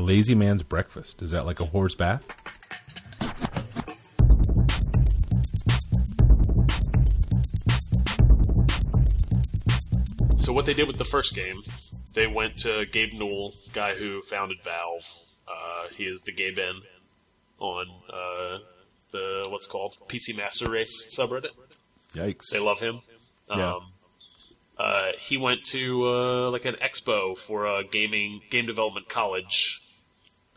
A lazy man's breakfast. Is that like a horse bath? So what they did with the first game, they went to Gabe Newell, guy who founded Valve. Uh, he is the Gaben on uh, the what's called PC Master Race subreddit. Yikes. They love him. Yeah. Um, uh, he went to uh, like an expo for a gaming game development college.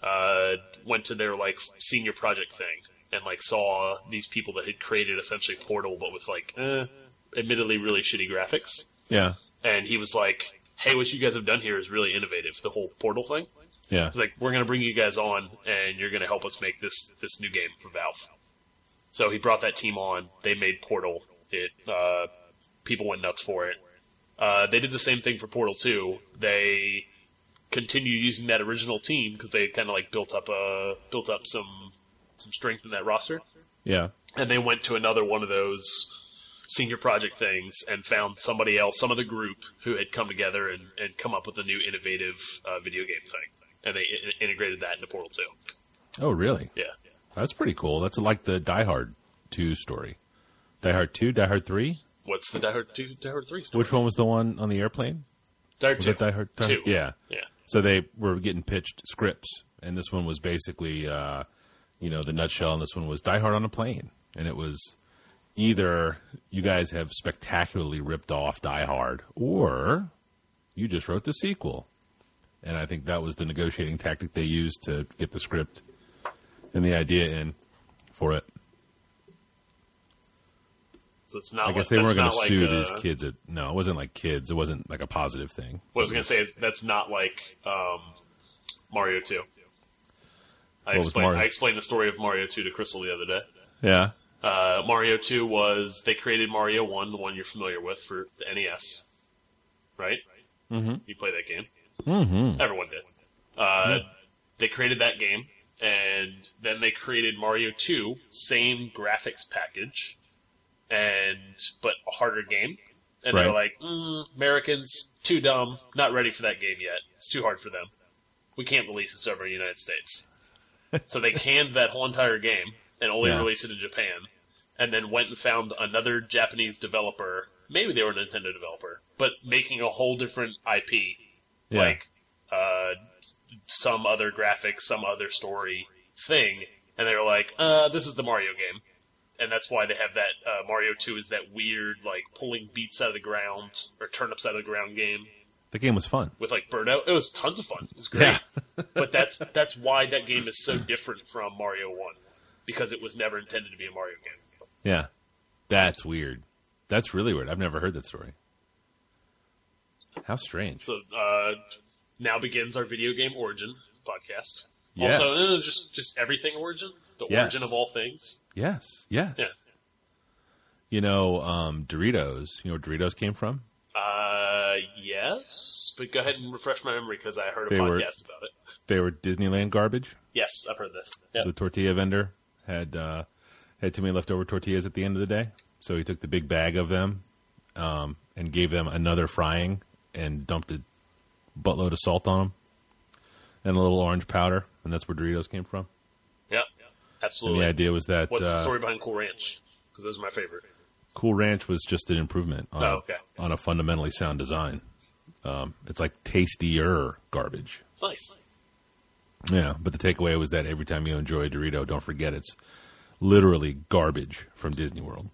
Uh, went to their like senior project thing and like saw these people that had created essentially Portal, but with like, eh, admittedly really shitty graphics. Yeah. And he was like, "Hey, what you guys have done here is really innovative. The whole Portal thing." Yeah. He's like, "We're going to bring you guys on, and you're going to help us make this this new game for Valve." So he brought that team on. They made Portal. It uh, people went nuts for it. Uh, they did the same thing for Portal 2. They continued using that original team because they kind of like built up a built up some some strength in that roster, Yeah. and they went to another one of those senior project things and found somebody else, some other group who had come together and, and come up with a new innovative uh, video game thing, and they I- integrated that into Portal 2. Oh, really? Yeah. That's pretty cool. That's like the Die Hard 2 story. Die Hard 2, Die Hard 3? What's the Die Hard 2, Die Hard 3 story? Which one was the one on the airplane? Die Hard Was 2. it Die Hard? Die Hard- Two. Yeah. Yeah. So they were getting pitched scripts, and this one was basically, uh, you know, the nutshell, and this one was Die Hard on a plane, and it was either you guys have spectacularly ripped off Die Hard, or you just wrote the sequel, and I think that was the negotiating tactic they used to get the script and the idea in for it. So it's not I guess like, they weren't going to like, sue these kids. At, no, it wasn't like kids. It wasn't like a positive thing. What I was going to say is that's not like um, Mario 2. I explained? I explained the story of Mario 2 to Crystal the other day. Yeah. Uh, Mario 2 was, they created Mario 1, the one you're familiar with for the NES. Right? Mm-hmm. You play that game. Mm-hmm. Everyone did. Uh, They created that game, and then they created Mario 2, same graphics package, and but a harder game. And they're like, mm, Americans, too dumb, not ready for that game yet. It's too hard for them. We can't release this over in the United States. so they canned that whole entire game and only Yeah. released it in Japan, and then went and found another Japanese developer. Maybe they were a Nintendo developer, but making a whole different IP Yeah. like uh, some other graphics, some other story thing, and they were like, uh, "This is the Mario game," and that's why they have that uh, Mario Two is that weird like pulling beets out of the ground or turnips out of the ground game the game was fun. with like Burnout. It was tons of fun. It was great, Yeah. but that's that's why that game is so different from Mario One because it was never intended to be a Mario game. Yeah. That's weird. That's really weird. I've never heard that story. How strange. So uh, now begins our video game origin podcast. Yes. Also, uh, just just everything origin, the Yes. origin of all things. Yes. Yes. Yeah. You know, um, Doritos. You know where Doritos came from? Uh, yes, but go ahead and refresh my memory because I heard a They were- podcast about it. They were Disneyland garbage. Yes, I've heard this. Yeah. The tortilla vendor had uh, had too many leftover tortillas at the end of the day, so he took the big bag of them um, and gave them another frying and dumped a buttload of salt on them and a little orange powder, and that's where Doritos came from. Yep. And the idea was that What's the uh, story behind Cool Ranch? Because those are my favorite. Cool Ranch was just an improvement on, Oh, a, okay. on a fundamentally sound design. Um, it's like tastier garbage. Nice. Yeah, but the takeaway was that every time you enjoy a Dorito, don't forget it's literally garbage from Disney World.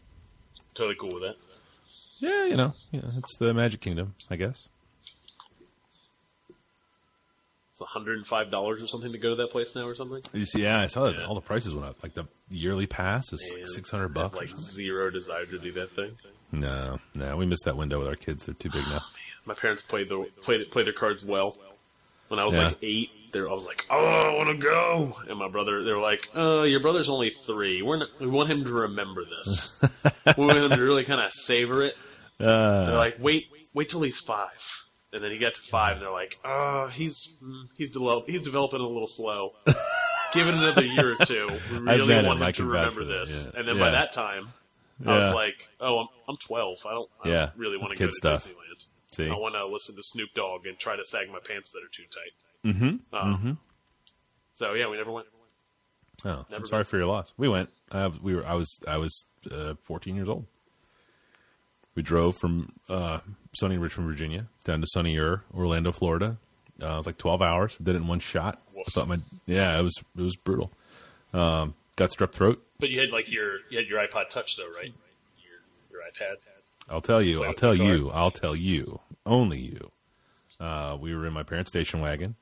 Totally cool with that. Yeah, you know, yeah, it's the Magic Kingdom, I guess. It's $105 or something to go to that place now or something. You see, yeah, I saw that Yeah. all the prices went up. Like the yearly pass is And six hundred I bucks. Like zero desire to do that thing. No, no, we missed that window with our kids. They're too big now. My parents played the played played their cards well. When I was Yeah. like eight, they were, I was like, "Oh, I want to go!" And my brother, they were like, oh, your brother's only three. We're not, we want him to remember this. we want him to really kind of savor it." They're Uh, like, "Wait, wait till he's five. And then he got to five, and they're like, "Oh, he's he's develop, he's developing a little slow. Give it another year or two. We really want him. him, to remember this." yeah. And then Yeah. by that time, I was like, "Oh, I'm I'm 12. I don't, I Yeah. don't really want to go to stuff. Disneyland." see, I want to listen to Snoop Dogg and try to sag my pants that are too tight. mm-hmm. Um, Mm-hmm. So yeah, we never went. Oh, I'm sorry for your loss. We went. Uh, we were. I was. I was uh, 14 years old. We drove from uh, sunny Richmond, Virginia, down to sunnier Orlando, Florida. Uh, it was like 12 hours. Did it in one shot. I thought my yeah, it was it was brutal. Um, got strep throat. But you had like your you had your iPod Touch though, right? Your your iPad. I'll tell you. I'll tell you. I'll tell you. Only you. Uh, we were in my parents' station wagon,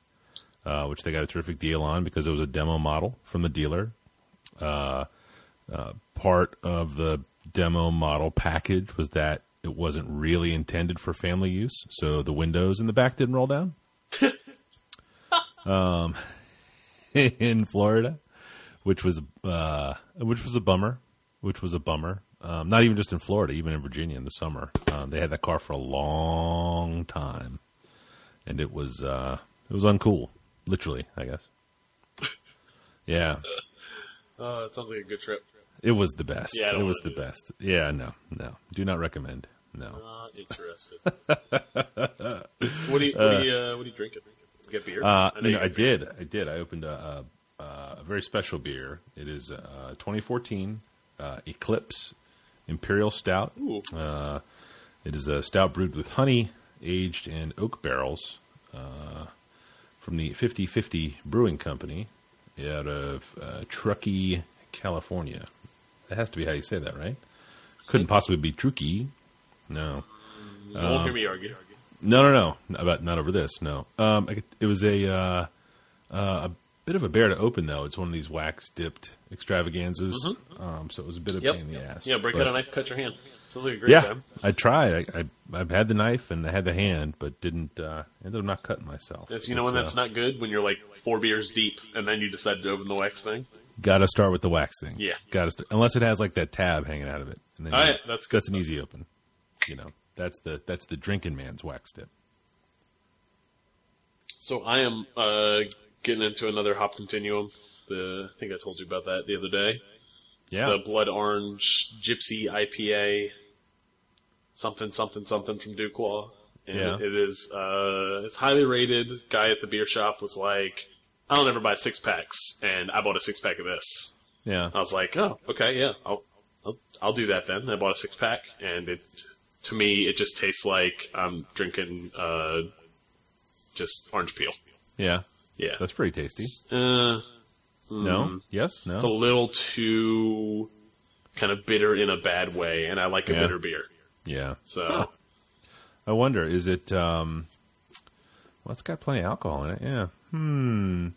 uh, which they got a terrific deal on because it was a demo model from the dealer. Uh, uh, part of the demo model package was that it wasn't really intended for family use, so the windows in the back didn't roll down. um, in Florida, which was uh, which was a bummer, which was a bummer. Um, not even just in Florida, even in Virginia in the summer, um, they had that car for a long time, and it was uh, it was uncool, literally, I guess. Yeah, Oh, that sounds like a good trip. It was the best. Yeah, it was the best. Yeah, no, no, do not recommend. No, Not interested. so what do you what do you uh, what do you? You get beer? Uh, know you know, I beer. did. I did. I opened a, a, a very special beer. It is uh, 2014 uh, Eclipse Imperial Stout. Uh, it is a stout brewed with honey, aged in oak barrels uh, from the 5050 Brewing Company out of uh, Truckee, California. That has to be how you say that, right? Couldn't possibly be Truckee. No. You won't hear me argue. No, no, no. Not About not over this. No. Um, it was a uh, uh, a bit of a bear to open though. It's one of these wax dipped extravaganzas. Um, so it was a bit of a Yep. pain in the ass. Yeah, break But- out a knife, cut your hand. Sounds like a great Yeah, time. I tried. I, I I've had the knife and I had the hand, but didn't uh, ended up not cutting myself. Yes, you know when It's, that's uh, not good when you're like four beers deep and then you decide to open the wax thing. Got to start with the wax thing. Yeah. Got to st- unless it has like that tab hanging out of it. And then Oh, you- yeah, that's good that's an easy open. You know, that's the that's the drinking man's wax dip. So I am uh, getting into another hop continuum. The I think I told you about that the other day. It's Yeah. The blood orange gypsy IPA, something something something from Duclaw. And Yeah. it is uh, it's highly rated. Guy at the beer shop was like, I don't ever buy six packs, and I bought a six pack of this. Yeah. I was like, oh, okay, yeah, I'll, I'll, I'll do that then. And I bought a six pack, and it, to me, it just tastes like I'm drinking, uh, just orange peel. Yeah. Yeah. That's pretty tasty. Uh, No. Yes. No. it's a little too kind of bitter in a bad way, and I like a Yeah. bitter beer. yeah. So, Huh. I wonder, is it? Um, well, it's got plenty of alcohol in it. Yeah. Hmm.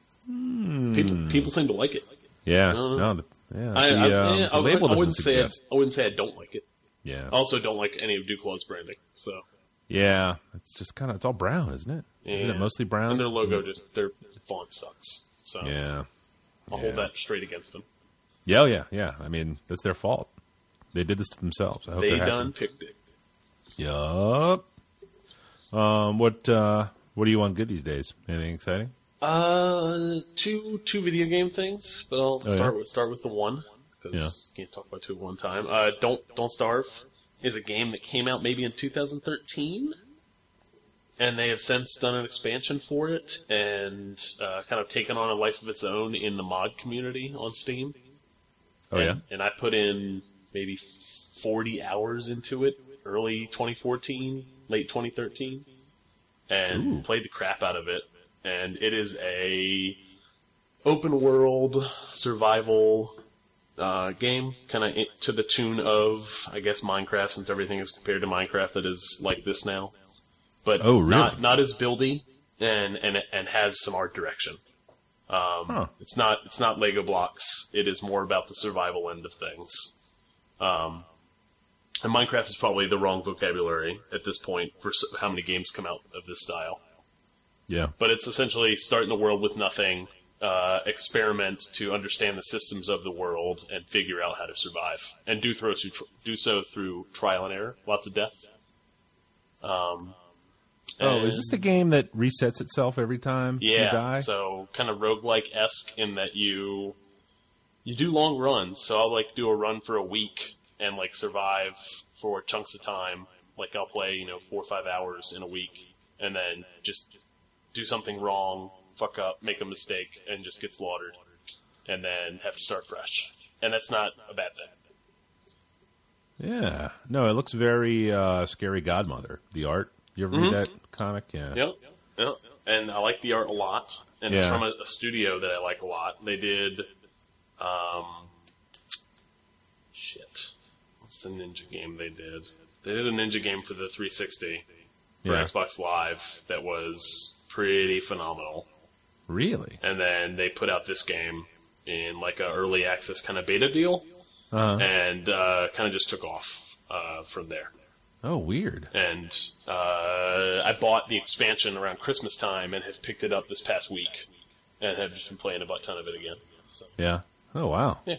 People, people seem to like it. Yeah. Uh, no. The, yeah. I, the, I, um, yeah, I, I wouldn't say I. I wouldn't say I don't like it. Yeah. I also don't like any of Duclaw's branding. So, Yeah. It's just kind of. It's all brown, isn't it? not it mostly brown? and their logo just their font sucks. So Yeah. I'll Yeah. hold that straight against them. Yeah. Oh, yeah. Yeah. I mean, that's their fault. They did this to themselves. I hope They done picked it. Yup. Um. What? Uh. What do you want good these days? Anything exciting? Uh, two two video game things, but I'll Oh, start yeah? with start with the one because Yeah. can't talk about two at one time. Uh, don't don't starve is a game that came out maybe in 2013, and they have since done an expansion for it and uh, kind of taken on a life of its own in the mod community on Steam. Oh and, yeah. and I put in maybe 40 hours into it, early 2014, late 2013, and Ooh. played the crap out of it. And it is a open world survival uh, game, kind of to the tune of, I guess, Minecraft, since everything is compared to Minecraft that is like this now. But Oh, really? not not as buildy, and and and has some art direction. Um, Huh. It's not it's not Lego blocks. It is more about the survival end of things. Um, and Minecraft is probably the wrong vocabulary at this point for how many games come out of this style. Yeah. But it's essentially start in the world with nothing, uh, experiment to understand the systems of the world, and figure out how to survive. And do throw through, do so through trial and error, lots of death. Um, Oh, is this the game that resets itself every time yeah, you die? so kind of roguelike esque in that you you do long runs. So I'll like do a run for a week and like survive for chunks of time. Like I'll play, you know, four or five hours in a week, and then just do something wrong, fuck up, make a mistake, and just get slaughtered, and then have to start fresh. And that's not a bad thing. Yeah. No, it looks very uh, scary Godmother. The art. You ever read that comic? Yeah. Mm-hmm. Yep, yep. And I like the art a lot, and it's from a, a studio that I like a lot. They did, um, shit. What's the ninja game they did? They did a ninja game for the 360 for Yeah. Xbox Live that was pretty phenomenal. Really? And then they put out this game in like a early access kind of beta deal, Uh, and uh, kind of just took off uh, from there. oh, weird. And uh, I bought the expansion around Christmas time and have picked it up this past week, and have just been playing a butt ton of it again. So Yeah. Oh, wow. yeah,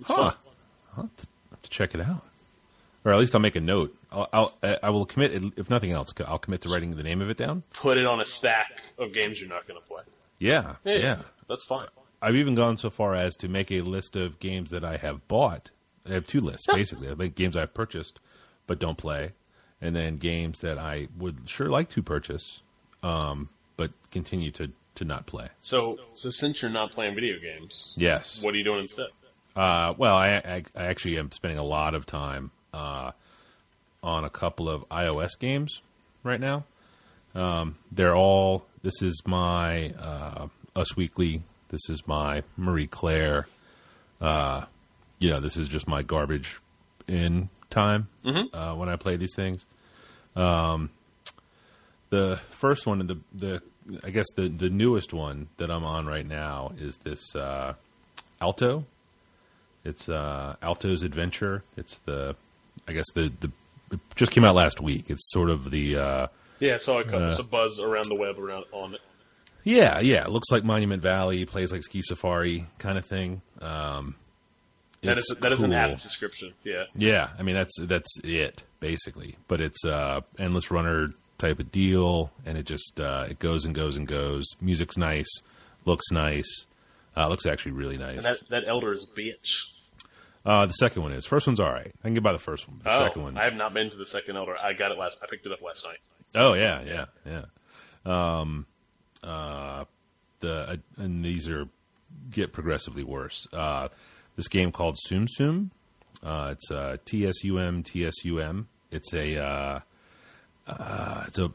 it's Huh. fun. I'll have to check it out. Or at least I'll make a note. I'll, I'll I will commit if nothing else. I'll commit to writing the name of it down. Put it on a stack of games you're not going to play. Yeah, yeah. that's fine. I've even gone so far as to make a list of games that I have bought. I have two lists basically. I have games I've purchased but don't play, and then games that I would sure like to purchase, um, but continue to to not play. So, so since you're not playing video games, Yes. what are you doing instead? Uh, well, I, I, I actually am spending a lot of time uh, on a couple of iOS games right now. Um, they're all. This is my uh, Us Weekly. This is my Marie Claire. Uh, you know, this is just my garbage in time uh, when I play these things. Um, the first one, the the I guess the the newest one that I'm on right now is this uh, Alto. It's uh, Alto's Adventure. It's the, I guess the the it just came out last week. It's sort of the uh, Yeah, so I caught Uh, a buzz around the web around on it. yeah yeah. It looks like Monument Valley. Plays like Ski Safari kind of thing. Um, That it's is that is an apt description. Yeah, Yeah, I mean that's that's it basically. But it's uh endless runner type of deal, and it just uh, it goes and goes and goes. Music's nice, looks nice. Uh, looks actually really nice. and that that elder is a bitch. Uh, the second one is. First one's all right. I can get by the first one. The oh, second one. I have not been to the second elder. I got it last. I picked it up last night. Oh yeah, yeah, yeah. Um, uh, the uh, and these are get progressively worse. Uh, this game called Sum Sum. Uh, it's uh, T S U M T S U M. It's a uh, uh, it's a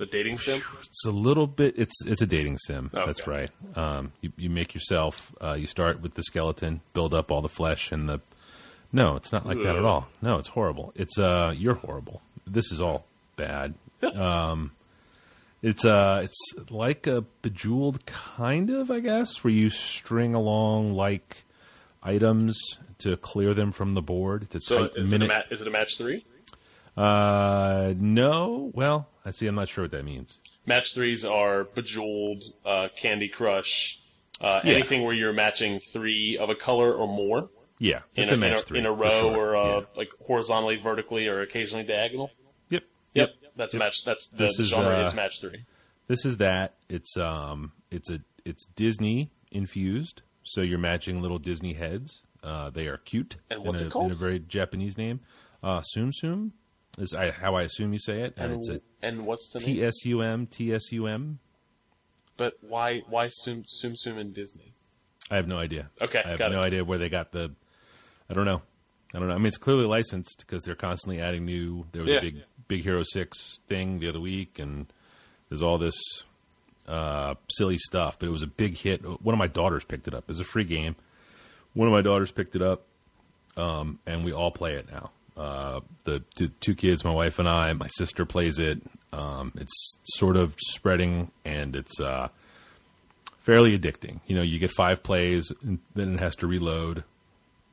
The dating sim. it's a little bit it's it's a dating sim. Okay. That's right. Um, you you make yourself. Uh, you start with the skeleton, build up all the flesh and the. No, it's not like that at all. No, it's horrible. It's uh, you're horrible. This is all bad. um, it's uh, it's like a bejeweled kind of, I guess, where you string along like items to clear them from the board. It's a So is it, a ma- is it a match three? uh, no. Well, I see. I'm not sure what that means. Match threes are Bejeweled, uh, Candy Crush, uh, Yeah. anything where you're matching three of a color or more Yeah, in it's a, a, match in a, three in a row sure. or uh, Yeah. like horizontally, vertically, or occasionally diagonal. Yep. Yep, that's match. That's the This is, genre uh, is match three. This is that. It's um, it's a it's Disney infused. So you're matching little Disney heads. Uh, they are cute. And what's in it a, called? In a very Japanese name. Uh, Sum Sum is I, how I assume you say it, and, And, it's a and what's the T? S U M T S U M. But why why Sum Sum Sum in Disney? I have no idea. Okay, I have got no it. idea where they got the. I don't know. I don't know. I mean, it's clearly licensed because they're constantly adding new. There was Yeah. a big Big Hero Six thing the other week, and there's all this uh, silly stuff. But it was a big hit. One of my daughters picked it up. It's a free game. One of my daughters picked it up, um, and we all play it now. Uh, the t- two kids, my wife and I. My sister plays it. Um, it's sort of spreading, and it's uh, fairly addicting. You know, you get five plays, and then it has to reload.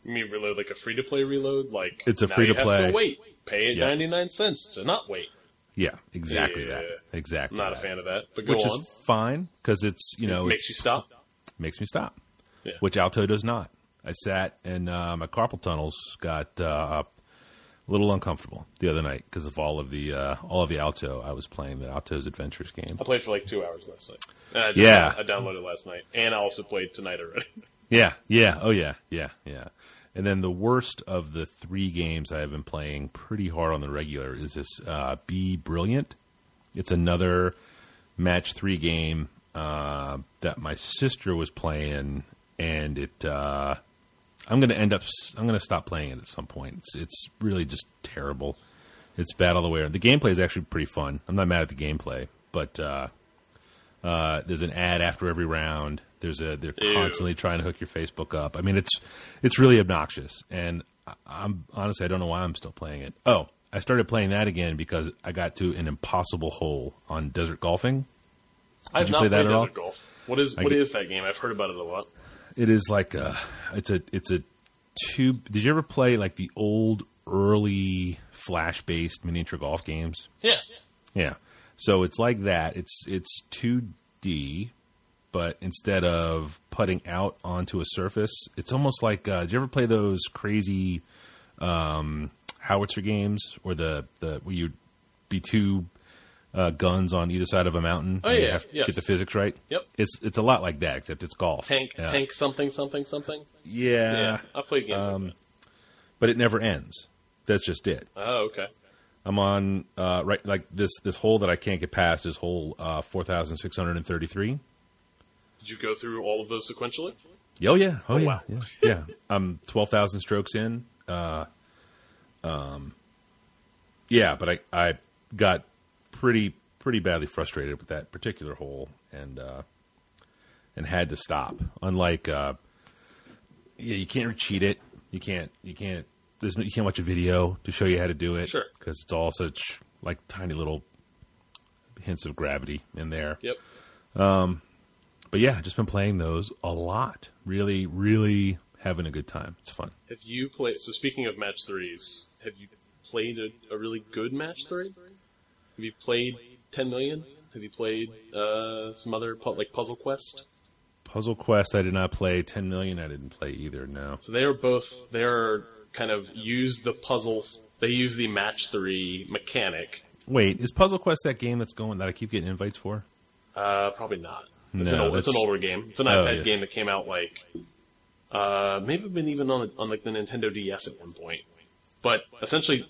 You mean reload like a free to play reload? Like It's a free to play. wait, pay Yeah. ninety nine cents to not wait. Yeah, exactly Yeah. that. Exactly. I'm not a fan of that. But Which on. is fine because it's you know it it makes you stop. makes me stop. Yeah. Which Alto does not. I sat and uh, my carpal tunnels got uh, a little uncomfortable the other night because of all of the uh, all of the Alto I was playing the Alto's Adventures game. I played for like two hours last night. And I just, Yeah. I downloaded last night, and I also played tonight already. Yeah, yeah, oh yeah, yeah, yeah. And then the worst of the three games I have been playing pretty hard on the regular is this uh, Bee Brilliant. It's another match three game. uh, that my sister was playing, and it. I'm going to end up. I'm going to stop playing it at some point. It's, it's really just terrible. It's bad all the way around. The gameplay is actually pretty fun. I'm not mad at the gameplay, but uh, uh, there's an ad after every round. There's a they're Ew. constantly trying to hook your Facebook up. I mean, it's it's really obnoxious, and I- I'm honestly I don't know why I'm still playing it. Oh, I started playing that again because I got to an impossible hole on desert golfing. I've you not play that played at all? Desert Golf. What is I what is that game? I've heard about it a lot. It is like a it's a it's a tube. Did you ever play like the old early flash based miniature golf games? Yeah. Yeah. So it's like that. It's it's 2D, but instead of putting out onto a surface, it's almost like. Uh, did you ever play those crazy um, howitzer games, or the the where you be two uh, guns on either side of a mountain? Oh, yeah. Yes. get the physics right. Yep. It's it's a lot like that, except it's golf. Tank Yeah. tank something something something. Yeah. Yeah, I've played games Um, like but it never ends. That's just it. Oh, okay. I'm on uh, right like this this hole that I can't get past is hole uh, four thousand six hundred and thirty three. Did you go through all of those sequentially? Oh yeah, oh, Oh, yeah, wow. yeah, yeah. I'm twelve thousand strokes in. Uh, um, yeah, but I I got pretty pretty badly frustrated with that particular hole and uh, and had to stop. Unlike uh, yeah, you can't cheat it. You can't you can't there's no, you can't watch a video to show you how to do it. Sure. because it's all such like tiny little hints of gravity in there. Yep. Um, But yeah, just been playing those a lot. Really, really having a good time. It's fun. Have you played? So speaking of match threes, have you played a, a really good match three? Have you played Ten Million? Have you played uh, some other pu- like Puzzle Quest? Puzzle Quest, I did not play. Ten Million, I didn't play either. No. So they are both they're kind of use the puzzle. They use the match three mechanic. Wait, is Puzzle Quest that game that's going that I keep getting invites for? Uh, probably not. It's, No, an, old, it's an older game. It's an Oh, iPad game that came out like uh, maybe been even on on like the Nintendo DS at one point. But essentially,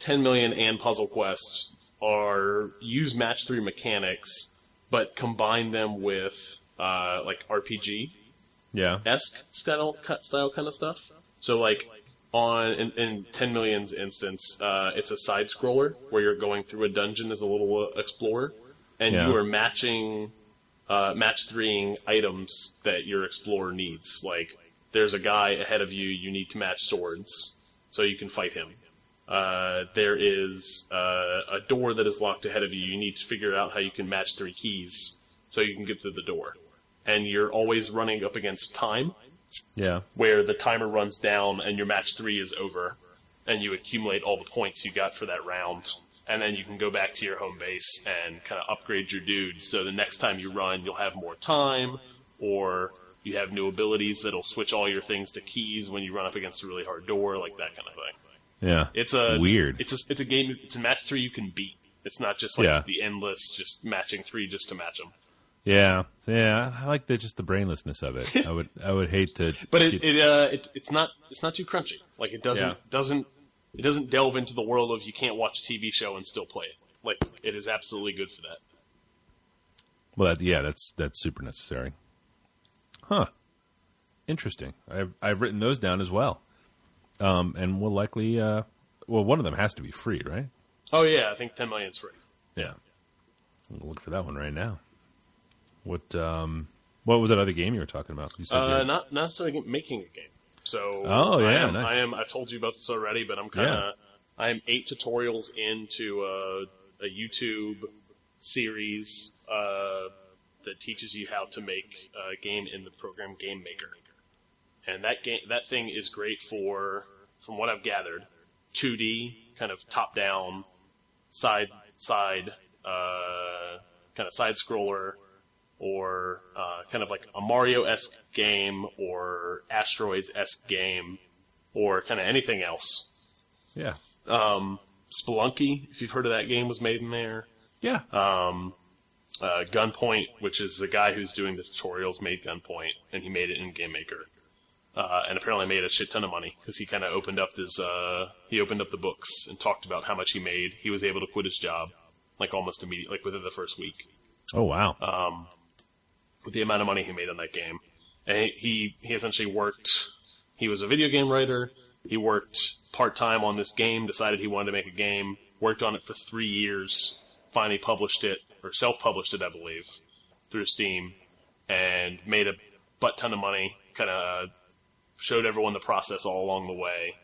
10 million and Puzzle Quest are use match three mechanics, but combine them with uh, like RPG Yeah. esque style cut style kind of stuff. So like on in, in 10 million's instance, uh, it's a side scroller where you're going through a dungeon as a little uh, explorer, and Yeah. you are matching uh, match threeing items that your explorer needs. Like there's a guy ahead of you, you need to match swords so you can fight him. Uh, there is uh, a door that is locked ahead of you. You need to figure out how you can match three keys so you can get through the door. And you're always running up against time, Yeah. where the timer runs down and your match three is over, and you accumulate all the points you got for that round. And then you can go back to your home base and kind of upgrade your dude. So the next time you run, you'll have more time, or you have new abilities that'll switch all your things to keys when you run up against a really hard door, like that kind of thing. Yeah. It's a weird. It's a it's a game. It's a match three you can beat. It's not just like Yeah. the endless, just matching three just to match them. yeah. Yeah. I like the just the brainlessness of it. I would I would hate to. But it, it, uh, it it's not it's not too crunchy. Like it doesn't Yeah. doesn't it doesn't delve into the world of you can't watch a TV show and still play it. Like it is absolutely good for that. well, that, yeah, that's that's super necessary. Huh. Interesting. I've I've written those down as well. Um, and we'll likely. Uh, well, one of them has to be free, right? Oh yeah, I think ten million's free. Yeah. I'll look for that one right now. What um what was that other game you were talking about? You said you Uh, had- not not necessarily making a game. So Oh, I yeah, am, nice. I am. I've told you about this already, but I'm kind of I am eight tutorials into a, a YouTube series uh, that teaches you how to make a game in the program Game Maker, and that game that thing is great for, from what I've gathered, 2D kind of top down, side side uh, kind of side scroller or uh, kind of like a Mario esque game or Asteroids esque game or kind of anything else. Yeah. Um, Spelunky, if you've heard of that game, was made in there. Yeah. Um, uh, Gunpoint, which is the guy who's doing the tutorials, made Gunpoint, and he made it in Game Maker. Uh, and apparently made a shit ton of money because he kind of opened up his, uh, he opened up the books and talked about how much he made. He was able to quit his job like almost immediately, like within the first week. oh wow. Um, with the amount of money he made on that game. And he, he, he essentially worked, he was a video game writer. He worked part time on this game, decided he wanted to make a game, worked on it for three years, finally published it, or self published it, I believe, through Steam, and made a butt ton of money, kind of showed everyone the process all along the way,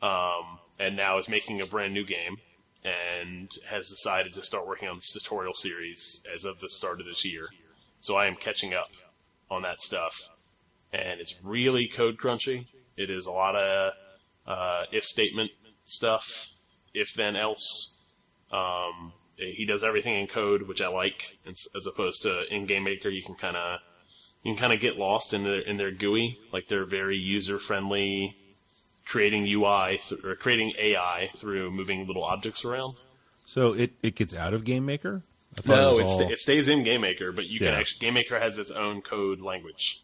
um, and now is making a brand new game and has decided to start working on this tutorial series as of the start of this year. So I am catching up on that stuff, and it's really code crunchy. It is a lot of uh, if statement stuff, if then else. Um, he does everything in code, which I like, as opposed to in Game Maker. You can kind of you can kind of get lost in their in their GUI, like they're very user friendly, creating UI th- or creating AI through moving little objects around. So it, it gets out of Game Maker. No, it, all... sta- it stays in Game Maker, but you yeah. can actually Game Maker has its own code language.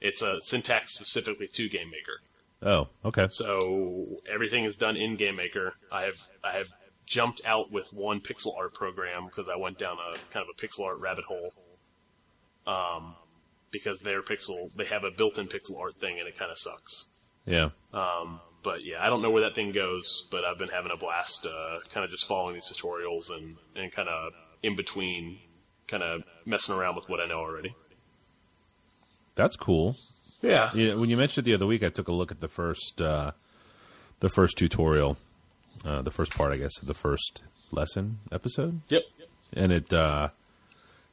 It's a syntax specifically to Game Maker. Oh, okay. So everything is done in Game Maker. I have I have jumped out with one pixel art program because I went down a kind of a pixel art rabbit hole. Um, because their pixel they have a built-in pixel art thing and it kind of sucks. Yeah. Um, but yeah, I don't know where that thing goes, but I've been having a blast, uh, kind of just following these tutorials and and kind of in between, kind of messing around with what I know already. That's cool. Yeah. yeah. When you mentioned it the other week, I took a look at the first uh, the first tutorial, uh, the first part, I guess, of the first lesson episode. Yep. And it uh,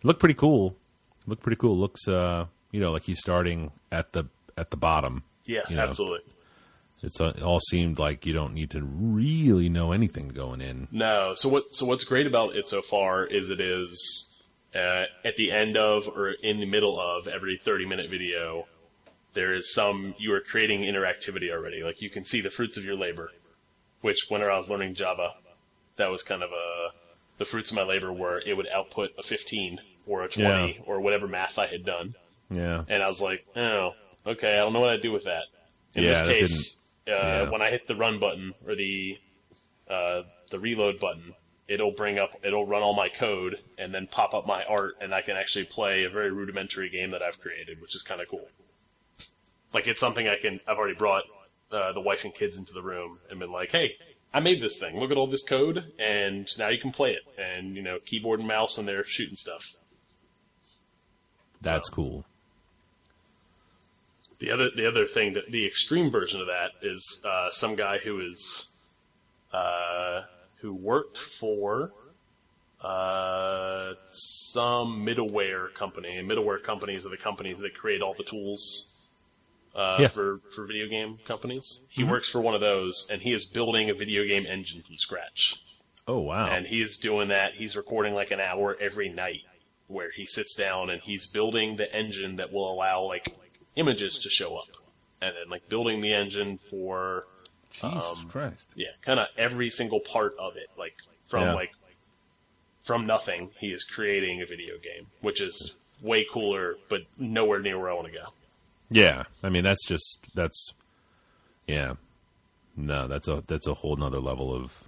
looked pretty cool. Looked pretty cool. Looks, uh, you know, like he's starting at the at the bottom. Yeah, you know? absolutely. It's uh, it all seemed like you don't need to really know anything going in. No. So what? So what's great about it so far is it is uh, at the end of or in the middle of every thirty minute video there is some, you are creating interactivity already. Like you can see the fruits of your labor, which when I was learning Java, that was kind of a, the fruits of my labor were it would output a 15 or a 20 yeah. or whatever math I had done. Yeah. And I was like, oh, okay, I don't know what I'd do with that. In yeah, this case, uh, yeah. when I hit the run button or the, uh, the reload button, it'll bring up, it'll run all my code and then pop up my art and I can actually play a very rudimentary game that I've created, which is kind of cool. Like it's something I can. I've already brought uh, the wife and kids into the room and been like, "Hey, I made this thing. Look at all this code, and now you can play it." And you know, keyboard and mouse, and they're shooting stuff. That's so. cool. The other, the other thing, that the extreme version of that is uh, some guy who is uh, who worked for uh, some middleware company. And middleware companies are the companies that create all the tools uh, yeah. for for video game companies. He mm-hmm. works for one of those, and he is building a video game engine from scratch. Oh wow! And he is doing that. He's recording like an hour every night, where he sits down and he's building the engine that will allow like images to show up, and then like building the engine for Jesus um, Christ. Yeah, kind of every single part of it, like from yeah. like from nothing, he is creating a video game, which is way cooler, but nowhere near where I want to go. Yeah, I mean that's just that's yeah. No, that's a that's a whole nother level of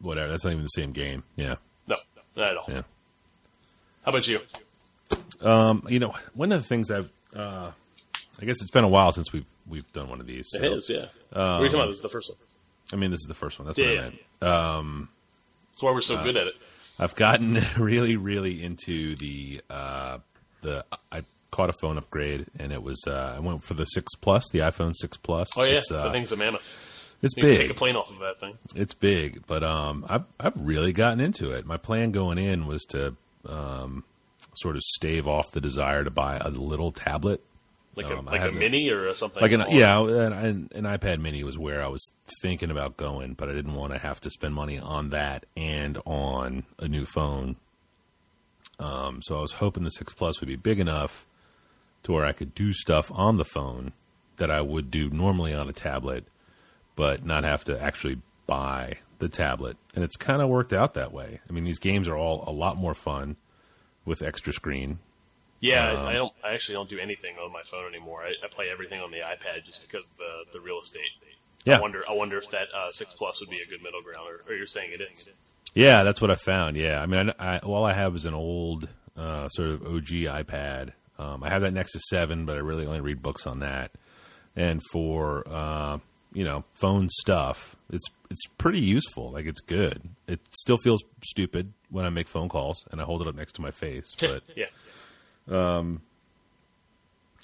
whatever. That's not even the same game. Yeah. Not at all. Yeah. How about you? Um, you know, one of the things I've uh, I guess it's been a while since we've we've done one of these. So, it is, yeah. Um, what are you talking about? This is the first one. I mean, this is the first one. That's yeah, what I meant. Um, That's why we're so uh, good at it. I've gotten really, really into the uh, the I caught a phone upgrade, and it was uh, I went for the six plus, the iPhone six plus. Oh yeah, uh, that thing's a mammoth. It's you big. take a plane off of that thing. It's big, but um, I've I've really gotten into it. My plan going in was to um, sort of stave off the desire to buy a little tablet, like a, um, like a mini or something. Like an yeah, an, an iPad Mini was where I was thinking about going, but I didn't want to have to spend money on that and on a new phone. Um, so I was hoping the six plus would be big enough to where I could do stuff on the phone that I would do normally on a tablet, but not have to actually buy the tablet. And it's kind of worked out that way. I mean, these games are all a lot more fun with extra screen. Yeah, um, I don't. I actually don't do anything on my phone anymore. I, I play everything on the iPad just because of the the real estate. Yeah. I wonder. I wonder if that uh, six plus would be a good middle ground, or, or you're saying it is. Yeah, that's what I found. Yeah, I mean, I, I, all I have is an old uh, sort of OG iPad. Um, I have that Nexus Seven, but I really only read books on that. And for uh, you know phone stuff, it's it's pretty useful. Like it's good. It still feels stupid when I make phone calls and I hold it up next to my face, but yeah. um,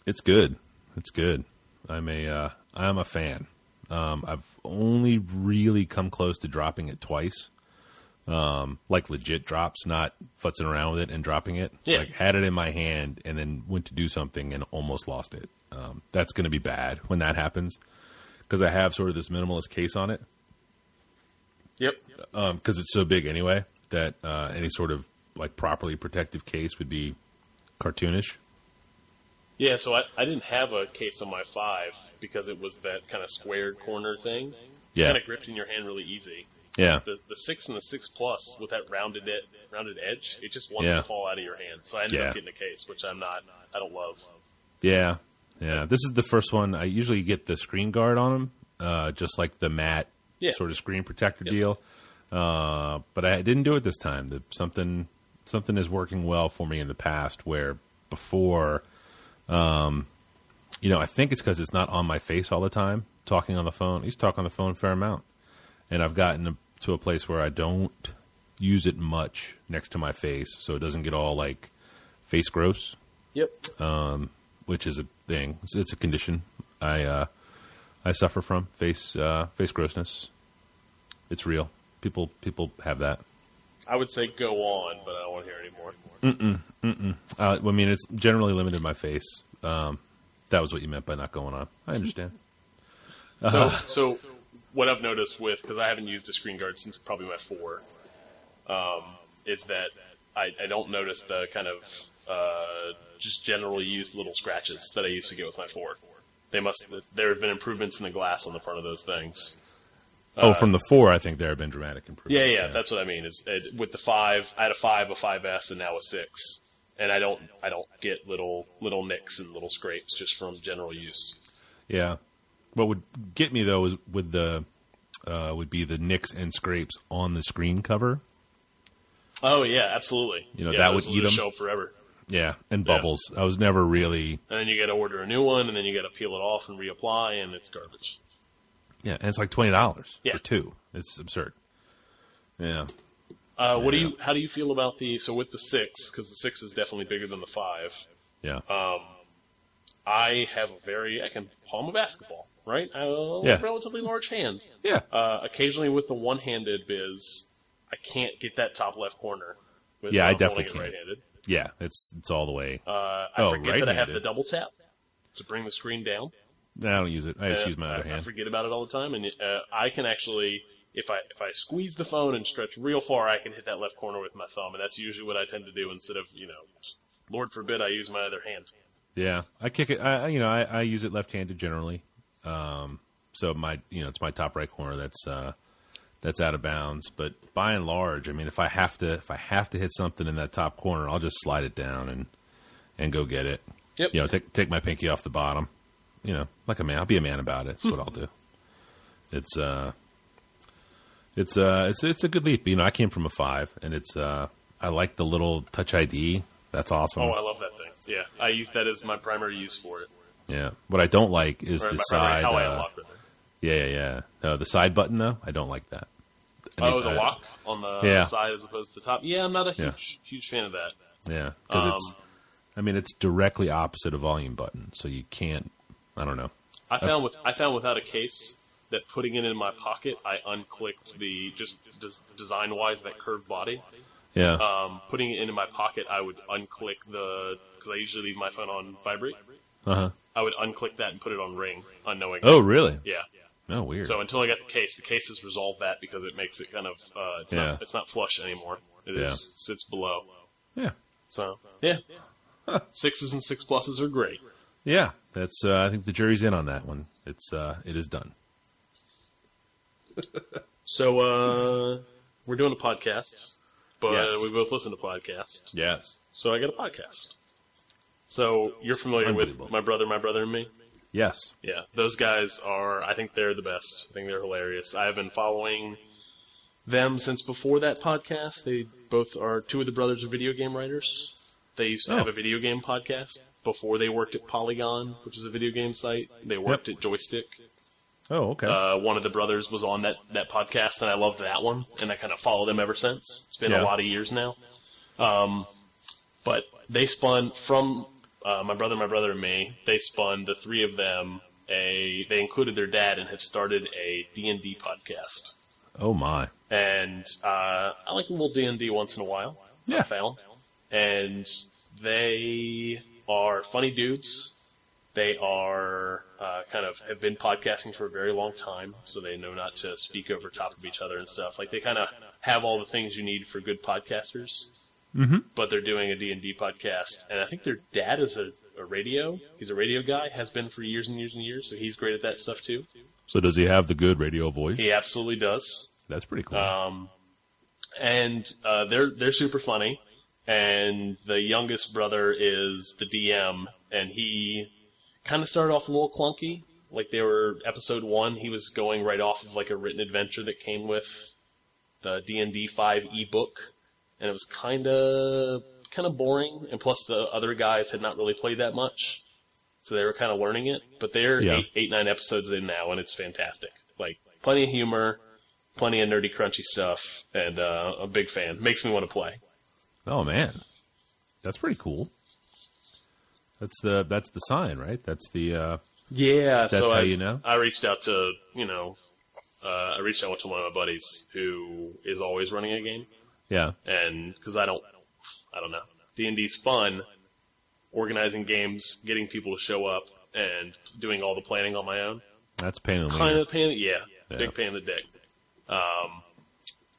it's good. It's good. I'm a uh, I'm a fan. Um, I've only really come close to dropping it twice. Um, like legit drops, not futzing around with it and dropping it. Yeah. Like had it in my hand and then went to do something and almost lost it. Um, that's going to be bad when that happens because I have sort of this minimalist case on it Yep. because it's so big anyway that uh, any sort of like properly protective case would be cartoonish. Yeah, so I, I didn't have a case on my five because it was that kind of squared corner thing. Yeah, Kind of gripped in your hand really easy. yeah, The the six and the six plus with that rounded ed- rounded edge, it just wants Yeah. to fall out of your hand. So I ended Yeah. up getting a case, which I'm not. I don't love. yeah, yeah. This is the first one. I usually get the screen guard on them, uh, just like the matte Yeah. sort of screen protector Yep. deal. Uh, but I didn't do it this time. The, something something is working well for me in the past where before, um, you know, I think it's because it's not on my face all the time. Talking on the phone, I used to talk on the phone a fair amount, and I've gotten to a place where I don't use it much next to my face, so it doesn't get all like face gross Yep. Which is a thing. It's, it's a condition I uh, I suffer from face uh, face grossness. It's real. People people have that. I would say go on, but I don't want to hear anymore. Uh, I mean, it's generally limited my face. Um, that was what you meant by not going on. I understand. So, so what I've noticed with because I haven't used a screen guard since probably my four, um, is that I, I don't notice the kind of uh, just generally used little scratches that I used to get with my four. They must. There have been improvements in the glass on the front of those things. oh, from the four, I think there have been dramatic improvements. Yeah, improvements. yeah, that's what I mean. Is uh, with the five, I had a five, a 5S, and now a six, and I don't, I don't get little, little nicks and little scrapes just from general use. yeah. What would get me though is with the uh, would be the nicks and scrapes on the screen cover. Oh yeah, absolutely. You know, Yeah, that would eat just 'em. show forever. Yeah, and Yeah. bubbles. I was never really And then you got to order a new one, and then you got to peel it off and reapply, and it's garbage. yeah, and it's like twenty dollars Yeah. for two. It's absurd. Yeah. Uh, what do you? How do you feel about the? So with the six, because the six is definitely bigger than the five. Yeah. Um, I have a very I can palm a basketball, right? I have a Yeah. relatively large hand. yeah. Uh, occasionally with the one-handed biz, I can't get that top left corner. With Yeah, I definitely can't. right-handed. Yeah, it's it's all the way. Uh, I Oh, forget that I have right-handed. the double tap to bring the screen down. I don't use it. I just Uh, use my other I hand. I forget about it all the time, and uh, I can actually, if I if I squeeze the phone and stretch real far, I can hit that left corner with my thumb, and that's usually what I tend to do instead of you know, Lord forbid I use my other hand. Yeah, I kick it. I I- you know I, I use it left-handed generally. Um, so my you know it's my top right corner that's uh, that's out of bounds. But by and large, I mean if I have to if I have to hit something in that top corner, I'll just slide it down and and go get it. Yep. You know, take take my pinky off the bottom. You know, like a man. I'll be a man about it. That's what I'll do. It's uh, it's uh, it's it's a good leap. You know, I came from a five, and it's uh, I like the little Touch ID. That's awesome. Oh, I love that thing. Yeah, I use that as my primary use for it. Yeah. What I don't like is Or the primary, side. I Uh. Yeah, yeah, yeah. No, the side button though, I don't like that. I Oh, the I- lock on the Yeah. side as opposed to the top. Yeah, I'm not a Yeah. huge huge fan of that. Yeah, because Um, it's. I mean, it's directly opposite a volume button, so you can't. I don't know. I found with I found without a case that putting it in my pocket, I unclicked the just des- design wise that curved body. Yeah. Um, putting it into my pocket, I would unclick the because I usually leave my phone on vibrate. Uh huh. I would unclick that and put it on ring, unknowing. Oh, really? yeah. Oh, weird. So until I got the case, the case has resolved that because it makes it kind of uh, it's Yeah. not it's not flush anymore. It is Yeah. sits below. yeah. So yeah, sixes and six pluses are great. Yeah. That's. Uh, I think the jury's in on that one. It's. Uh, it is done. So uh, we're doing a podcast, but Yes. we both listen to podcasts. Yes. So I got a podcast. So you're familiar with my brother, my brother, and me. Yes. Yeah, those guys are. I think they're the best. I think they're hilarious. I have been following them since before that podcast. They both are two of the brothers are video game writers. They used to have Oh. a video game podcast before they worked at Polygon, which is a video game site. They worked at Joystiq. Oh, okay. Uh, one of the brothers was on that, that podcast, and I loved that one, and I kind of followed them ever since. It's been Yeah. a lot of years now. Um, but they spun from uh, my brother, my brother, and me. They spun the three of them. A they included their dad and have started a D and D podcast. oh my. And uh, I like a little D and D once in a while. Yeah. I found, and they are funny dudes. They are uh, kind of have been podcasting for a very long time, so they know not to speak over top of each other and stuff. Like they kind of have all the things you need for good podcasters. Mm-hmm. But they're doing a D and D podcast, and I think their dad is a, a radio. He's a radio guy, has been for years and years and years, so he's great at that stuff too. So does he have the good radio voice? He absolutely does. That's pretty cool. Um, and uh, they're they're super funny. And the youngest brother is the DM, and he kind of started off a little clunky. Like they were episode one, he was going right off of like a written adventure that came with the D and D five ebook, and it was kind of kind of boring. And plus, the other guys had not really played that much, so they were kind of learning it. But they're Yeah. eight, eight nine episodes in now, and it's fantastic. Like plenty of humor, plenty of nerdy, crunchy stuff, and uh, a big fan. Makes me want to play. oh man, that's pretty cool. That's the that's the sign, right? That's the uh, Yeah, That's so how I, you know? I reached out to you know, uh, I reached out to one of my buddies who is always running a game, yeah. and because I don't, I don't know, D and D's fun, organizing games, getting people to show up, and doing all the planning on my own. That's pain in the Kind of pain, yeah, Yeah. big pain in the dick. Um,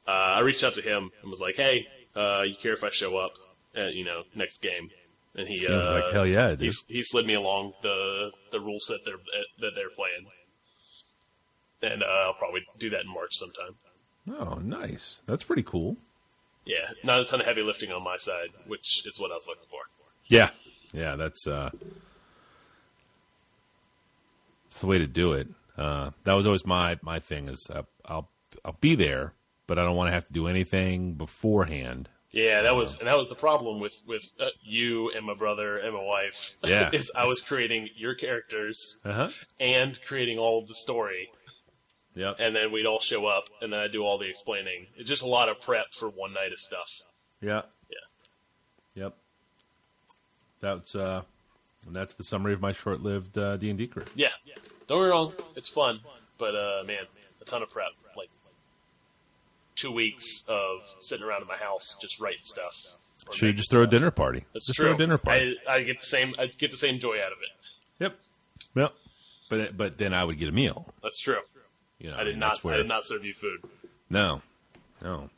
uh, I reached out to him and was like, "Hey, uh, you care if I show up at you know next game?" And he, He was uh, like, hell yeah, he, dude. he slid me along the the rule set they're that they're playing, and uh, I'll probably do that in March sometime. Oh, nice. That's pretty cool. Yeah, not a ton of heavy lifting on my side, which is what I was looking for. Yeah, yeah. That's uh, it's the way to do it. Uh, that was always my my thing. Is uh, I'll I'll be there, but I don't want to have to do anything beforehand. Yeah, that was and that was the problem with with uh, you and my brother and my wife. Yeah. is I was creating your characters Uh huh. and creating all of the story, Yep. and then we'd all show up, and then I'd do all the explaining. It's just a lot of prep for one night of stuff. Yeah. Yeah. Yep. That's uh, and that's the summary of my short-lived uh, D and D career. Yeah, don't get me wrong, it's fun, but uh, man, a ton of prep. Like two weeks of sitting around in my house just writing stuff. Should you just throw a dinner party? That's just true. throw a dinner party. I, I get the same. I get the same joy out of it. yep. Yep. But but then I would get a meal. That's true. You know, I did mean, not. where- I did not serve you food. No. No.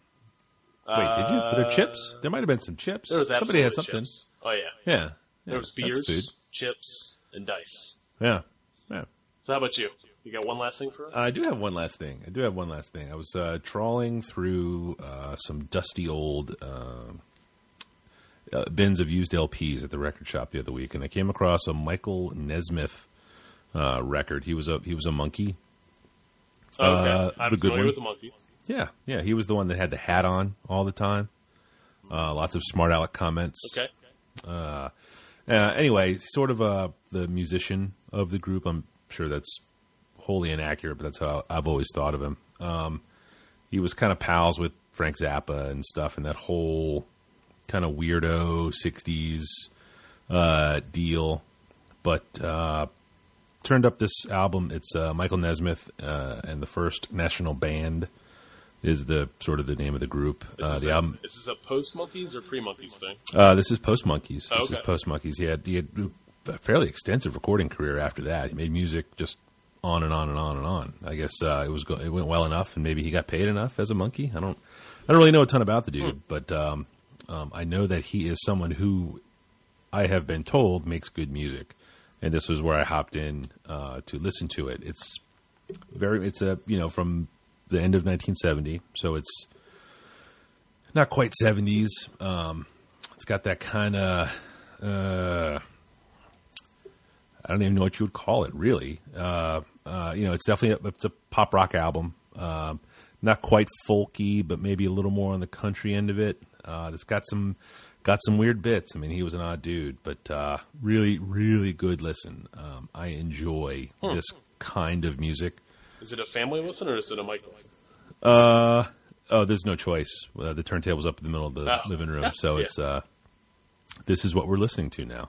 Wait, did you? Were there Uh, chips? There might have been some chips. There was Somebody had something. chips. Oh yeah. Yeah. yeah. There was beers, chips, and dice. Yeah. Yeah. So how about you? You got one last thing for us? I do have one last thing. I do have one last thing. I was uh, trawling through uh, some dusty old uh, uh, bins of used LPs at the record shop the other week, and I came across a Michael Nesmith uh, record. He was a he was a Monkee. Oh, okay. uh, I'm the good familiar one. with the Monkees. Yeah, yeah. He was the one that had the hat on all the time. Uh, lots of smart aleck comments. Okay. Uh, anyway, sort of uh, the musician of the group. I'm sure that's wholly inaccurate, but that's how I've always thought of him. Um, he was kind of pals with Frank Zappa and stuff, and that whole kind of weirdo '60s uh, deal. But uh, turned up this album. It's uh, Michael Nesmith uh, and the First National Band is the sort of the name of the group. This, Uh, is the a, album this is a post Monkees or pre Monkees thing. uh, this is Post Monkees. This Oh, is. Post Monkees. He had he had a fairly extensive recording career after that. He made music just on and on and on and on. I guess uh, it was go- it went well enough, and maybe he got paid enough as a Monkee. I don't I don't really know a ton about the dude, Hmm. but um, um, I know that he is someone who I have been told makes good music, and this was where I hopped in uh, to listen to it. It's very it's a you know from the end of 1970, so it's not quite 70s. Um, it's got that kind of uh, I don't even know what you would call it, really. Uh, uh, you know, it's definitely a, it's a pop rock album. Um, not quite folky, but maybe a little more on the country end of it. Uh, it's got some got some weird bits. I mean, he was an odd dude, but uh, really, really good listen. Um, I enjoy this kind of music. Is it a family listen or is it a listen? Uh, oh, there's no choice. Uh, the turntable's up in the middle of the Oh. living room, Yeah. so Yeah. it's uh, this is what we're listening to now.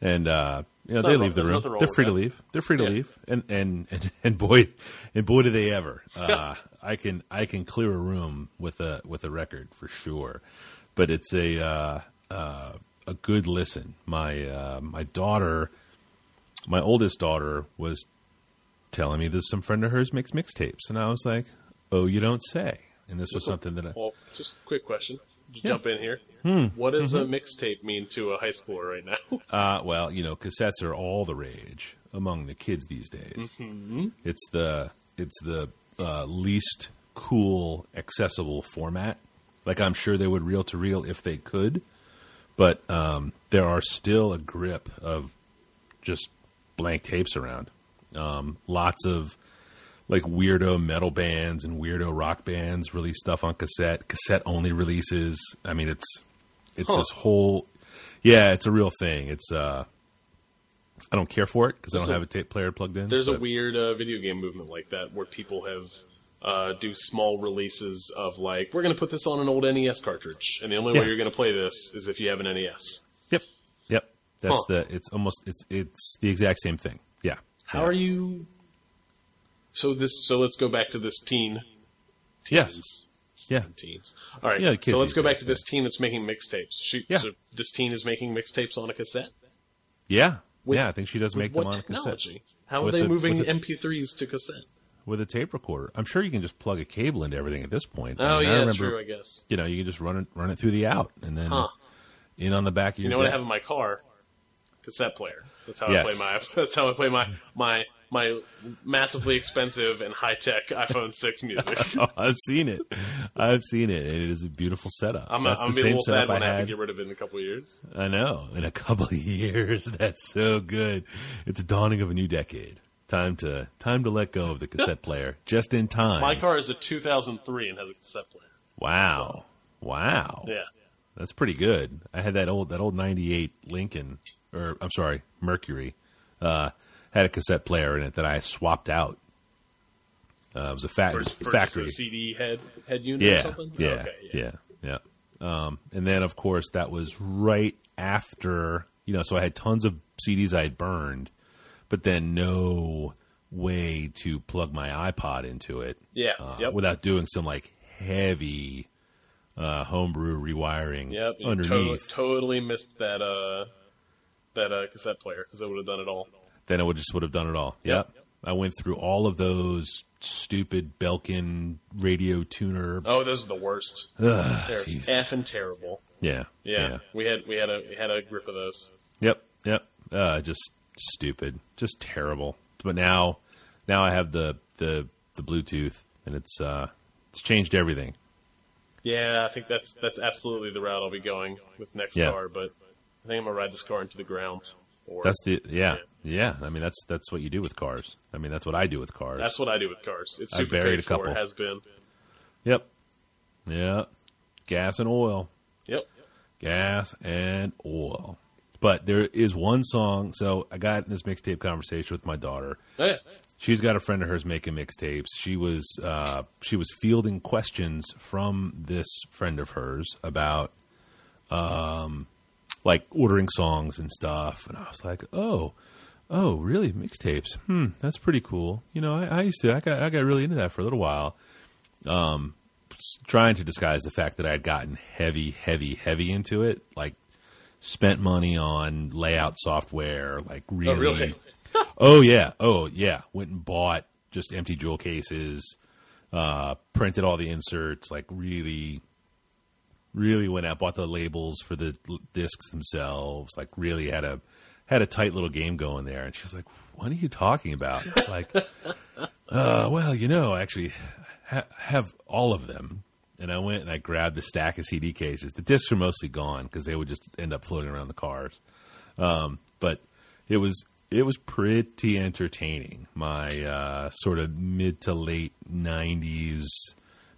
And uh, you know, they leave the room. They're free to leave. They're free to Yeah. leave. And, and and and boy, and boy, do they ever. Uh, I can I can clear a room with a with a record for sure. But it's a uh, uh, a good listen. My uh, my daughter, my oldest daughter, was telling me that some friend of hers makes mixtapes, and I was like, "Oh, you don't say." And this was something that I, Well, just a quick question. Yeah. Jump in here. What does a mixtape mean to a high schooler right now? Uh, well, you know, cassettes are all the rage among the kids these days. It's the it's the uh, least cool, accessible format. Like I'm sure they would reel to reel if they could, but um, there are still a grip of just blank tapes around. Um, lots of like weirdo metal bands and weirdo rock bands release stuff on cassette. Cassette only releases. I mean, it's it's Huh. this whole yeah, it's a real thing. It's uh, I don't care for it because I don't a- have a tape player plugged in. There's a weird uh, video game movement like that where people have uh, do small releases of like we're going to put this on an old NES cartridge, and the only Yeah. way you're going to play this is if you have an NES. Yep, yep. That's Huh. the. It's almost. It's it's the exact same thing. Yeah. How Yeah. are you? So this. So let's go back to this teen. Yes. Teens. Yeah. Teens. All right. Yeah, kids so let's go back to this teen that's making mixtapes. She, Yeah. So this teen is making mixtapes on a cassette. Yeah. With- yeah. I think she does make them on a cassette technology? How are With they the- moving the- MP3s to cassette? With a tape recorder. I'm sure you can just plug a cable into everything at this point. I Oh mean, I yeah, remember, true. I guess. You know, you can just run it run it through the out and then Huh. in on the back of your. You know what I have in my car? Cassette player. That's how Yes. I play my. That's how I play my my my massively expensive and high tech iPhone six music. Oh, I've seen it. I've seen it, and it is a beautiful setup. I'm, That's I'm the gonna be a same little sad setup when I, I have to get rid of it in a couple of years. I know. In a couple of years, that's so good. It's a dawning of a new decade. Time to time to let go of the cassette player just in time. My car is a 2003 and has a cassette player. Wow, wow. Yeah. That's pretty good. I had that old that old '98 Lincoln, or I'm sorry, Mercury, uh, had a cassette player in it that I swapped out. Uh, it was a fa- factory. a CD head head unit or Yeah, something. yeah, Okay, yeah, yeah. Um, and then of course that was right after you know, so I had tons of CDs I had burned, but then no way to plug my iPod into it. Yeah, uh, yep. without doing some like heavy uh, homebrew rewiring Yep. underneath. to- totally missed that uh that uh, cassette player because I would have done it all. then it would just would have done it all. Yep. Yep. I went through all of those stupid Belkin radio tuner. Oh, those are the worst. Ugh, They're Jesus. effing terrible. yeah, Yeah. we had we had a we had a grip of those. Yep, yep. Uh, just stupid, just terrible. But now, now I have the the the Bluetooth, and it's uh, it's changed everything. Yeah, I think that's that's absolutely the route I'll be going with next Yeah. car. But I think I'm gonna ride this car into the ground. Or That's the yeah, yeah. I mean, that's that's what you do with cars. I mean, that's what I do with cars. that's what I do with cars. It's super I buried a couple. Has been. yep, Yeah. Gas and oil. Yep. gas and oil. But there is one song. So I got in this mixtape conversation with my daughter. Yeah. She's got a friend of hers making mixtapes. She was uh, she was fielding questions from this friend of hers about um, like ordering songs and stuff. And I was like, oh, oh, really? Mixtapes? Hmm, that's pretty cool. You know, I, I used to. I got I got really into that for a little while. Um, trying to disguise the fact that I had gotten heavy, heavy, heavy into it. Like spent money on layout software. Like really. really? Oh yeah, oh yeah. Went and bought just empty jewel cases, uh, printed all the inserts. Like really, really went out, bought the labels for the discs themselves. Like really had a had a tight little game going there. And she's like, "What are you talking about?" It's like, uh, well, you know, actually ha- have all of them. And I went and I grabbed a stack of CD cases. The discs are mostly gone because they would just end up floating around the cars. Um, but it was it was pretty entertaining. My uh, sort of mid to late '90s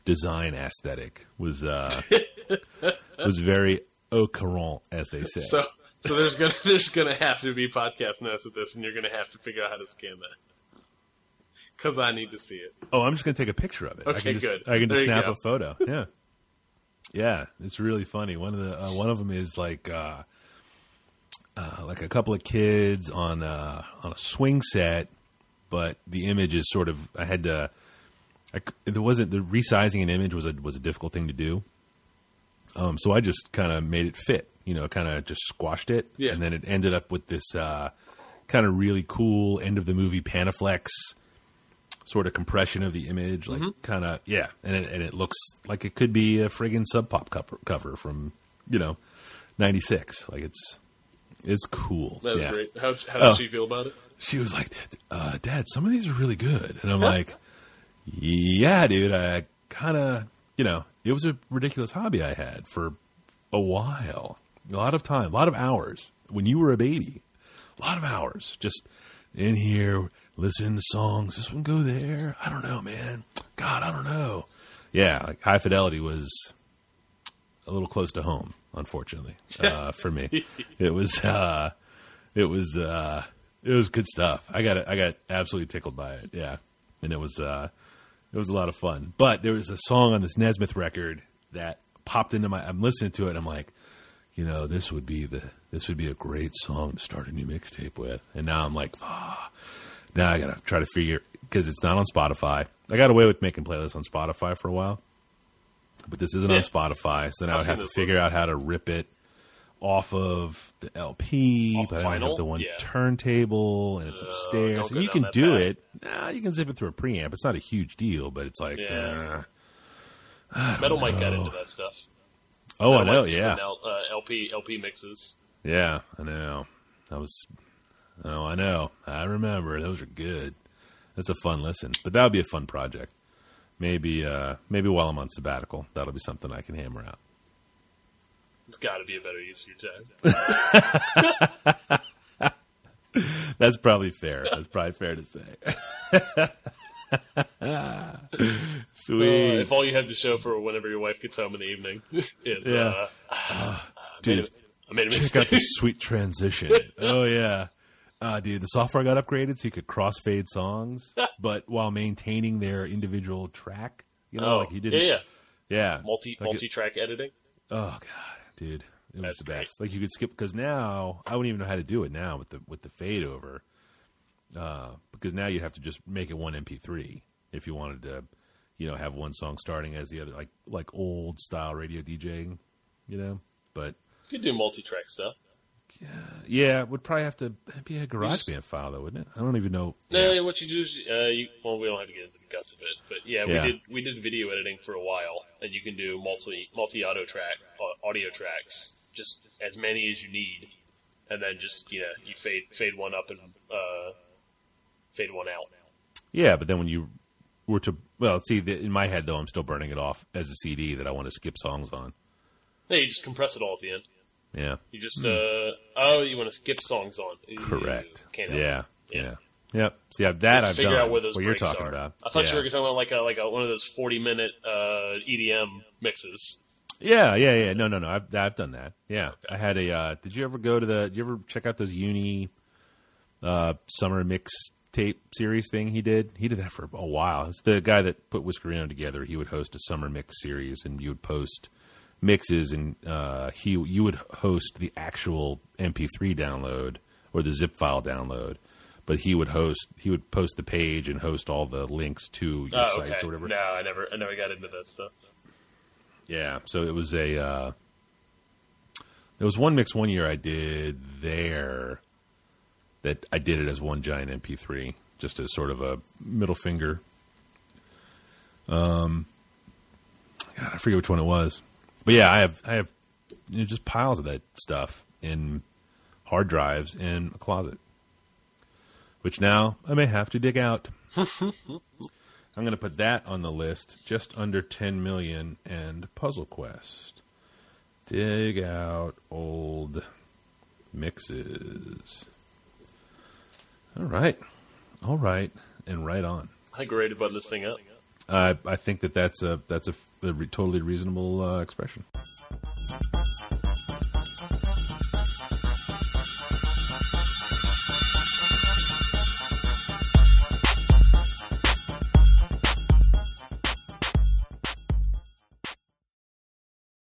design aesthetic was uh, was very au courant, as they say. So, so there's gonna there's gonna have to be podcast notes with this, and you're gonna have to figure out how to scan that. Because I need to see it. oh, I'm just going to take a picture of it. I Okay, can just, good. I can just There snap a photo. Yeah, yeah, it's really funny. One of the uh, one of them is like uh, uh, like a couple of kids on uh, on a swing set, but the image is sort of I had to. I, it wasn't the resizing an image was a was a difficult thing to do. Um, so I just kind of made it fit, you know, kind of just squashed it, Yeah. and then it ended up with this uh, kind of really cool end of the movie Panaflex sort of compression of the image, like Mm-hmm. kind of yeah, and it, and it looks like it could be a friggin' Sub Pop cover, cover from you know '96. Like it's it's cool. That was yeah. great. How how did Oh. she feel about it? She was like, uh, "Dad, some of these are really good," and I'm like, "Yeah, dude. I kind of, you know, it was a ridiculous hobby I had for a while, a lot of time, a lot of hours when you were a baby, a lot of hours just in here listening to songs. This one go there. I don't know, man. God, I don't know. Yeah, like High Fidelity was a little close to home, unfortunately, uh, for me. It was, uh, it was, uh, it was good stuff. I got, it. I got absolutely tickled by it. Yeah, and it was, uh, it was a lot of fun. But there was a song on this Nesmith record that popped into my. I'm listening to it. I'm like, you know, this would be the this would be a great song to start a new mixtape with. And now I'm like, ah, now I gotta try to figure because it's not on Spotify. I got away with making playlists on Spotify for a while, but this isn't Yeah. on Spotify. So now I've I have to figure lists. out how to rip it off of the LP, Off but I don't have the one Yeah. turntable, and it's Uh, upstairs. And you can do path. it. Nah, you can zip it through a preamp. It's not a huge deal, but it's like, Yeah. uh, Metal Mike got into that stuff. oh, I know, Mike's yeah. out, uh, LP LP mixes. Yeah, I know. That was. Oh, I know. I remember. Those are good. That's a fun listen. But that would be a fun project. Maybe, uh, maybe while I'm on sabbatical, that'll be something I can hammer out. It's got to be a better use of your time. That's probably fair. That's probably fair to say. Sweet, Uh, if all you have to show for whenever your wife gets home in the evening is, Yeah. uh, I dude. I made a Check out mistake. the sweet transition. oh yeah, uh, dude. The software got upgraded so you could crossfade songs, but while maintaining their individual track. You know, Oh, like he didn't. yeah, yeah. yeah. Multi like multi-track editing. Oh god, dude, it was That's the great. best. Like you could skip because now I wouldn't even know how to do it now with the with the fade over. Uh, because now you have to just make it one MP3 if you wanted to, you know, have one song starting as the other, like like old style radio DJing, you know. But You could do multi track stuff. yeah, it would probably have to be a GarageBand file though, wouldn't it? I don't even know. No, Yeah. what you do is, uh, you, well, we don't have to get into the guts of it, but yeah, we did we did video editing for a while, and you can do multi multi auto tracks, audio tracks, just as many as you need, and then just you know you fade fade one up and uh, fade one out. Yeah, but then when you were to well, see, the, in my head though, I'm still burning it off as a CD that I want to skip songs on. Yeah, you just compress it all at the end. Yeah. You just uh oh, you want to skip songs on? Correct. Help Yeah. Yeah. Yep. See, I've, that I've figure done. out where those what you're talking are. about. I thought yeah. you were talking about like a like a, one of those forty minute uh, EDM mixes. Yeah, yeah, yeah. No, no, no. I've I've done that. Yeah. I had a. Uh, did you ever go to the? Did you ever check out those uni uh, summer mix tape series thing he did? He did that for a while. It's the guy that put Whiskerino together. He would host a summer mix series, and you would post mixes, and uh, he you would host the actual MP3 download or the zip file download. But he would host, he would post the page and host all the links to your Oh, sites okay. or whatever. No, I never I never got into that stuff. Yeah, so it was a. Uh, there was one mix one year I did there that I did it as one giant MP3, just as sort of a middle finger. Um, God, I forget which one it was, but yeah, I have I have you know, just piles of that stuff in hard drives in a closet, which now I may have to dig out. I'm going to put that on the list, just under 10 million and Puzzle Quest. Dig out old mixes. All right. All right. And right on. I think we're ready to button this thing up. I I think that that's a that's a, a re- totally reasonable uh, expression.